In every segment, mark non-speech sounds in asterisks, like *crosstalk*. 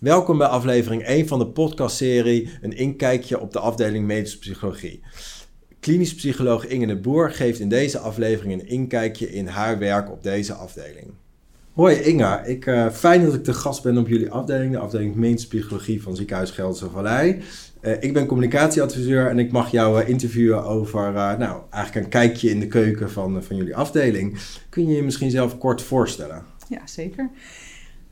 Welkom bij aflevering 1 van de podcastserie Een inkijkje op de afdeling medische psychologie. Klinisch psycholoog Inge de Boer geeft in deze aflevering een inkijkje in haar werk op deze afdeling. Hoi Inga, ik, uh, fijn dat ik de gast ben op jullie afdeling, de afdeling medische psychologie van Ziekenhuis Gelderse Vallei. Uh, ik ben communicatieadviseur en ik mag jou uh, interviewen over nou, eigenlijk een kijkje in de keuken van, van jullie afdeling. Kun je je misschien zelf kort voorstellen? Ja, zeker.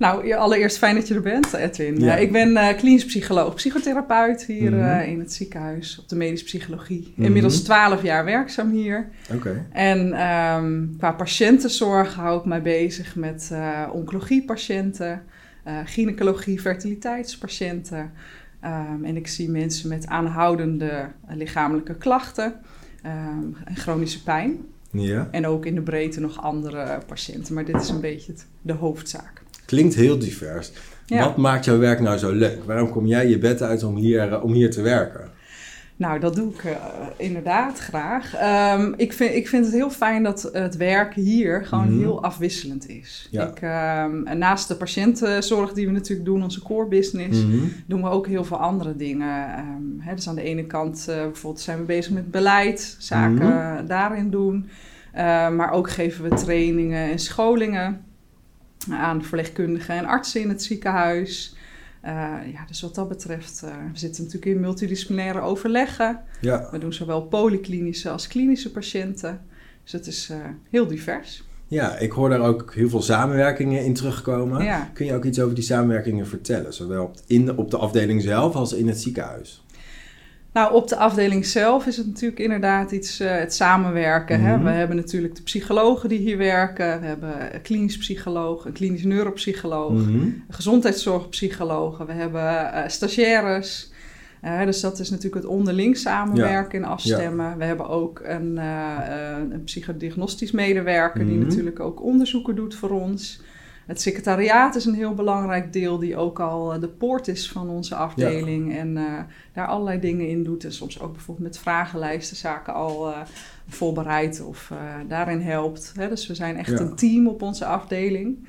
Nou, allereerst fijn dat je er bent, Edwin. Ja. ik ben uh, klinisch psycholoog, psychotherapeut hier mm -hmm. uh, in het ziekenhuis op de medische psychologie. Mm -hmm. Inmiddels twaalf jaar werkzaam hier. Oké. Okay. En um, qua patiëntenzorg hou ik mij bezig met uh, oncologiepatiënten, gynaecologie, fertiliteitspatiënten. Um, en ik zie mensen met aanhoudende lichamelijke klachten um, en chronische pijn. Ja. En ook in de breedte nog andere patiënten. Maar dit is een beetje het, de hoofdzaak. Klinkt heel divers. Ja. Wat maakt jouw werk nou zo leuk? Waarom kom jij je bed uit om hier, om hier te werken? Nou, dat doe ik uh, inderdaad graag. Um, ik, vind, ik vind het heel fijn dat het werk hier gewoon mm -hmm. heel afwisselend is. Ja. Ik, um, naast de patiëntenzorg die we natuurlijk doen, onze core business, Mm -hmm. doen we ook heel veel andere dingen. Um, hè, dus aan de ene kant uh, bijvoorbeeld zijn we bezig met beleid, zaken Mhm. daarin doen. Uh, maar ook geven we trainingen en scholingen aan verpleegkundigen en artsen in het ziekenhuis. Uh, ja, dus wat dat betreft, uh, we zitten natuurlijk in multidisciplinaire overleggen. Ja. We doen zowel polyklinische als klinische patiënten. Dus het is uh, heel divers. Ja, ik hoor daar ook heel veel samenwerkingen in terugkomen. Ja. Kun je ook iets over die samenwerkingen vertellen? Zowel in, op de afdeling zelf als in het ziekenhuis? Nou, op de afdeling zelf is het natuurlijk inderdaad iets, uh, het samenwerken. Mhm. Hè? We hebben natuurlijk de psychologen die hier werken. We hebben een klinisch psycholoog, een klinisch neuropsycholoog, Mhm. een gezondheidszorgpsychologen. We hebben uh, stagiaires. Uh, dus dat is natuurlijk het onderling samenwerken en afstemmen. We hebben ook een, een psychodiagnostisch medewerker die Mhm. natuurlijk ook onderzoeken doet voor ons. Het secretariaat is een heel belangrijk deel die ook al eh, de poort is van onze afdeling en uh, daar allerlei dingen in doet. En soms ook bijvoorbeeld met vragenlijsten zaken al uh, voorbereidt of uh, daarin helpt. Hè? Dus we zijn echt Ja. een team op onze afdeling.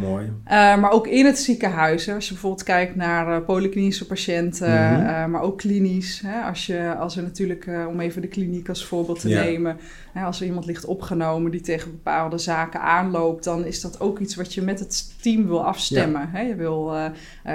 Mooi. Uh, maar ook in het ziekenhuis, hè, als je bijvoorbeeld kijkt naar uh, polyklinische patiënten, Mhm. uh, maar ook klinisch. Hè, als, je, als er natuurlijk, om even de kliniek als voorbeeld te Ja. nemen, hè, als er iemand ligt opgenomen die tegen bepaalde zaken aanloopt, dan is dat ook iets wat je met het team wil afstemmen. Hè. Je wil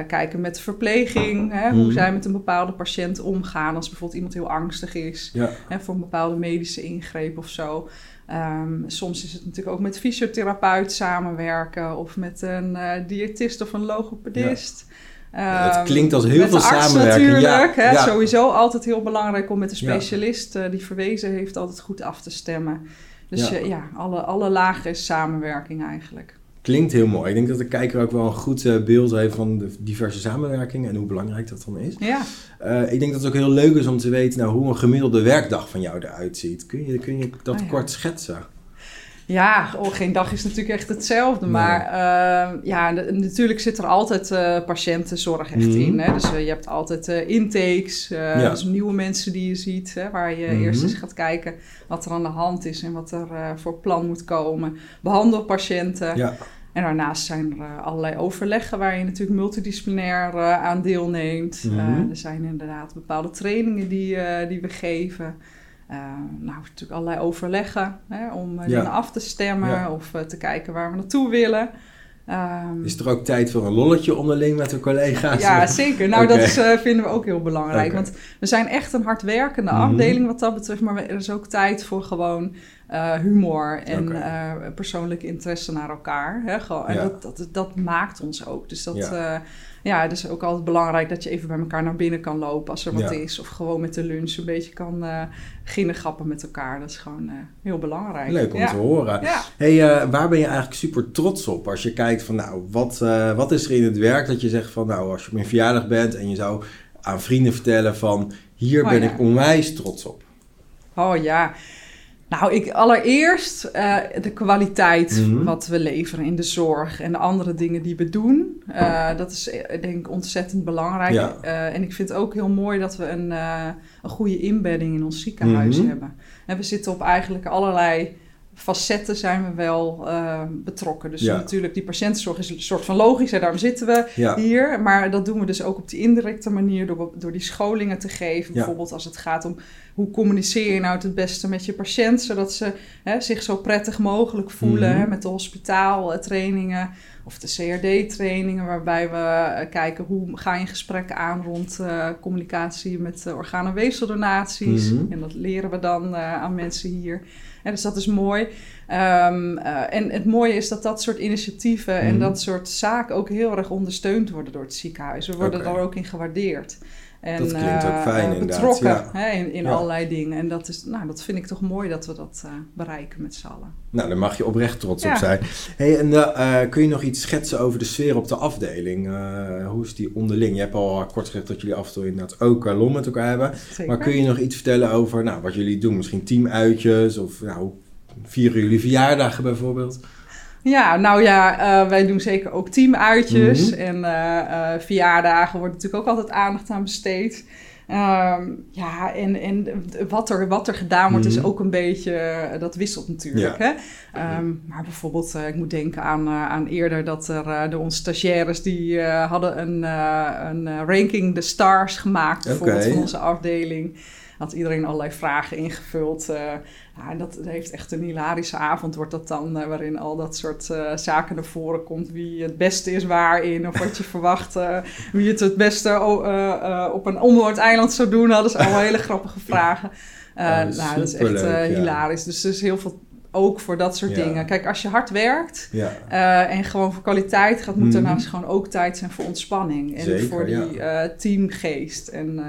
kijken met verpleging, hè, hoe Mhm. zij met een bepaalde patiënt omgaan als bijvoorbeeld iemand heel angstig is Ja. hè, voor een bepaalde medische ingreep of zo. Um, soms is het natuurlijk ook met fysiotherapeut samenwerken of met een uh, diëtist of een logopedist. Ja, het klinkt als heel met veel de arts samenwerking. Ja, Natuurlijk, hè, ja. sowieso altijd heel belangrijk om met de Ja. specialist uh, die verwezen heeft altijd goed af te stemmen. Dus Ja. ja, ja alle, alle lagen is samenwerking eigenlijk. Klinkt heel mooi. Ik denk dat de kijker ook wel een goed uh, beeld heeft van de diverse samenwerkingen en hoe belangrijk dat dan is. Ja. Uh, ik denk dat het ook heel leuk is om te weten nou, hoe een gemiddelde werkdag van jou eruit ziet. Kun je, kun je dat Oh ja. kort schetsen? Ja, oh, geen dag is natuurlijk echt hetzelfde. Nee. Maar uh, ja, natuurlijk zit er altijd uh, patiëntenzorg echt Mhm. in. Hè? Dus uh, je hebt altijd uh, intakes, Ja. dus nieuwe mensen die je ziet. Hè? Waar je Mhm. eerst eens gaat kijken wat er aan de hand is en wat er voor plan moet komen. Behandelpatiënten. Ja. En daarnaast zijn er allerlei overleggen waar je natuurlijk multidisciplinair aan deelneemt. Uh, er zijn inderdaad bepaalde trainingen die, die we geven. Uh, nou, natuurlijk allerlei overleggen hè, om uh, Ja. dingen af te stemmen Ja. of uh, te kijken waar we naartoe willen. Um, Is er ook tijd voor een lolletje onderling met de collega's? ja, *laughs* zeker. Nou, dat is, uh, vinden we ook heel belangrijk. Want we zijn echt een hardwerkende Mhm. afdeling wat dat betreft. Maar er is ook tijd voor gewoon uh, humor en uh, persoonlijke interesse naar elkaar. Hè? Gewoon, en Ja. dat, dat, dat maakt ons ook. Dus dat, Ja. Ja. is ook altijd belangrijk dat je even bij elkaar naar binnen kan lopen als er wat Ja. is. Of gewoon met de lunch een beetje kan uh, grappen met elkaar. Dat is gewoon uh, heel belangrijk. Leuk om ja. te horen. Ja. Hey, uh, waar ben je eigenlijk super trots op als je kijkt van nou, wat, wat is er in het werk dat je zegt van nou, als je op mijn verjaardag bent en je zou aan vrienden vertellen van hier Oh, ben ik onwijs trots op. Oh ja. Nou, ik, allereerst uh, de kwaliteit Mhm. wat we leveren in de zorg en de andere dingen die we doen. Uh, dat is denk ik ontzettend belangrijk. Ja. Uh, en ik vind het ook heel mooi dat we een, een goede inbedding in ons ziekenhuis Mhm. hebben. En we zitten op eigenlijk allerlei facetten zijn we wel uh, betrokken. Dus Ja. natuurlijk, die patiëntenzorg is een soort van logisch. Daarom zitten we Ja. hier. Maar dat doen we dus ook op die indirecte manier door, door die scholingen te geven. Ja. Bijvoorbeeld als het gaat om hoe communiceer je nou het beste met je patiënt, zodat ze hè, zich zo prettig mogelijk voelen. Mhm. hè, met de hospitaaltrainingen of de CRD-trainingen, waarbij we eh, kijken hoe ga je gesprekken aan rond eh, communicatie met uh, orgaan- en weefseldonaties. Mhm. En dat leren we dan eh, aan mensen hier. En dus dat is mooi. Ehm, eh, en het mooie is dat dat soort initiatieven en Mhm. dat soort zaken ook heel erg ondersteund worden door het ziekenhuis. We worden daar ook in gewaardeerd. En, Dat klinkt ook eh, fijn, eh, inderdaad, Betrokken ja. hè, in, in Ja. allerlei dingen. En dat, is, nou, dat vind ik toch mooi dat we dat eh, bereiken met z'n allen. Nou, daar mag je oprecht trots op zijn. Hey, en eh, eh, kun je nog iets schetsen over de sfeer op de afdeling? Eh, hoe is die onderling? Je hebt al kort gezegd dat jullie af en toe inderdaad ook lol met elkaar hebben. Zeker. Maar kun je nog iets vertellen over nou, wat jullie doen? Misschien teamuitjes of nou, hoe vieren jullie verjaardagen bijvoorbeeld? Ja, nou ja, eh, wij doen zeker ook teamuitjes. Mhm. En eh, eh, verjaardagen wordt natuurlijk ook altijd aandacht aan besteed. Ehm, ja, en, en wat, er, wat er gedaan wordt is Mhm. ook een beetje, dat wisselt natuurlijk. Hè? Ehm, maar bijvoorbeeld, ik moet denken aan, aan eerder dat er uh, de onze stagiaires die hadden een, uh, een uh, ranking de stars gemaakt, bijvoorbeeld van onze afdeling. Had iedereen allerlei vragen ingevuld. Uh, ja, en dat heeft echt een hilarische avond, wordt dat dan, uh, waarin al dat soort uh, zaken naar voren komt. Wie het beste is waarin, of wat je *laughs* verwacht. wie het het beste op een onbewoond eiland zou doen. Hadden ze allemaal hele grappige vragen. Oh, nou, dat is echt ja. hilarisch. Dus er is heel veel ook voor dat soort Ja. dingen. Kijk, als je hard werkt Ja. uh, en gewoon voor kwaliteit gaat, moet Mhm. daarnaast gewoon ook tijd zijn voor ontspanning. En Zeker, voor die uh, teamgeest. En uh,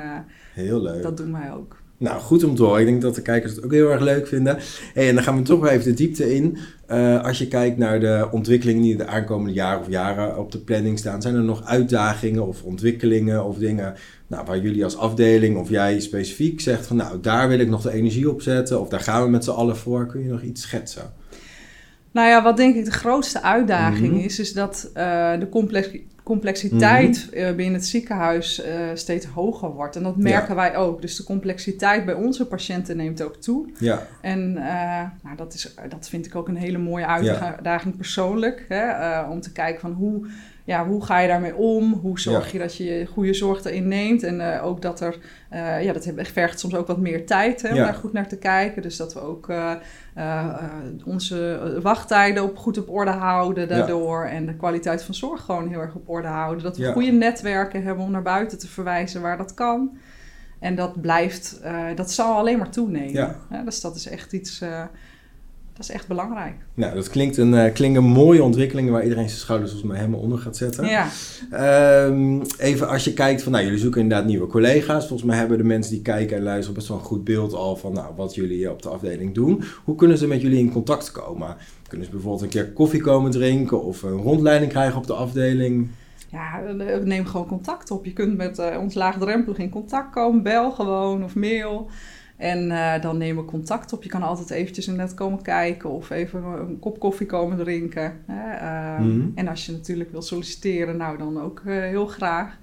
Heel leuk. dat doen wij ook. Nou, goed om te horen. Ik denk dat de kijkers het ook heel erg leuk vinden. Hey, en dan gaan we toch weer even de diepte in. Uh, als je kijkt naar de ontwikkelingen die de aankomende jaren of jaren op de planning staan, zijn er nog uitdagingen of ontwikkelingen of dingen nou, waar jullie als afdeling of jij specifiek zegt van nou, daar wil ik nog de energie op zetten of daar gaan we met z'n allen voor. Kun je nog iets schetsen? Nou ja, wat denk ik de grootste uitdaging Mhm. is, is dat uh, de complex complexiteit Mhm. uh, binnen het ziekenhuis uh, steeds hoger wordt. En dat merken wij ook. Dus de complexiteit bij onze patiënten neemt ook toe. Ja. En uh, nou, dat, is, dat vind ik ook een hele mooie uitdaging persoonlijk. Hè? Uh, om te kijken van hoe, ja, hoe ga je daarmee om? Hoe zorg Ja. je dat je goede zorg erin neemt? En ook dat er, ja, dat vergt soms ook wat meer tijd hè, om daar goed naar te kijken. Dus dat we ook onze wachttijden op, goed op orde houden daardoor. En de kwaliteit van zorg gewoon heel erg op orde houden. Dat we Ja. goede netwerken hebben om naar buiten te verwijzen waar dat kan. En dat blijft, uh, dat zal alleen maar toenemen. Ja. dus dat is echt iets, uh, dat is echt belangrijk. Nou, dat klinkt een, uh, klinken mooie ontwikkelingen waar iedereen zijn schouders volgens mij helemaal onder gaat zetten. Ja. Um, even als je kijkt van, nou, jullie zoeken inderdaad nieuwe collega's. Volgens mij hebben de mensen die kijken en luisteren best wel een goed beeld al van, nou, wat jullie op de afdeling doen. Hoe kunnen ze met jullie in contact komen? Kunnen ze bijvoorbeeld een keer koffie komen drinken of een rondleiding krijgen op de afdeling? Ja, neem gewoon contact op. Je kunt met uh, ons laagdrempelig in contact komen. Bel gewoon of mail. En uh, dan nemen we contact op. Je kan altijd eventjes inderdaad komen kijken of even een kop koffie komen drinken. Hè? Uh, Mhm. En als je natuurlijk wil solliciteren, nou dan ook heel graag.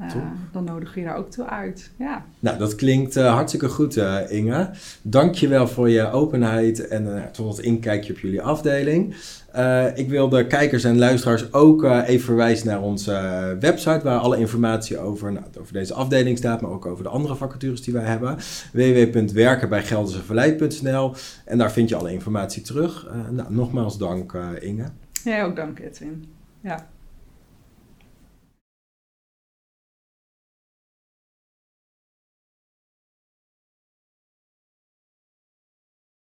Uh, dan nodig je daar ook toe uit. Ja. Nou, dat klinkt uh, hartstikke goed, uh, Inge. Dank je wel voor je openheid en tot het inkijkje op jullie afdeling. Ik wil de kijkers en luisteraars ook even verwijzen naar onze website, waar alle informatie over, nou, over deze afdeling staat, maar ook over de andere vacatures die wij hebben. www.werkenbijgelderseverleid.nl En daar vind je alle informatie terug. Nou, nogmaals dank, Inge. Jij ook dank, Edwin. Ja.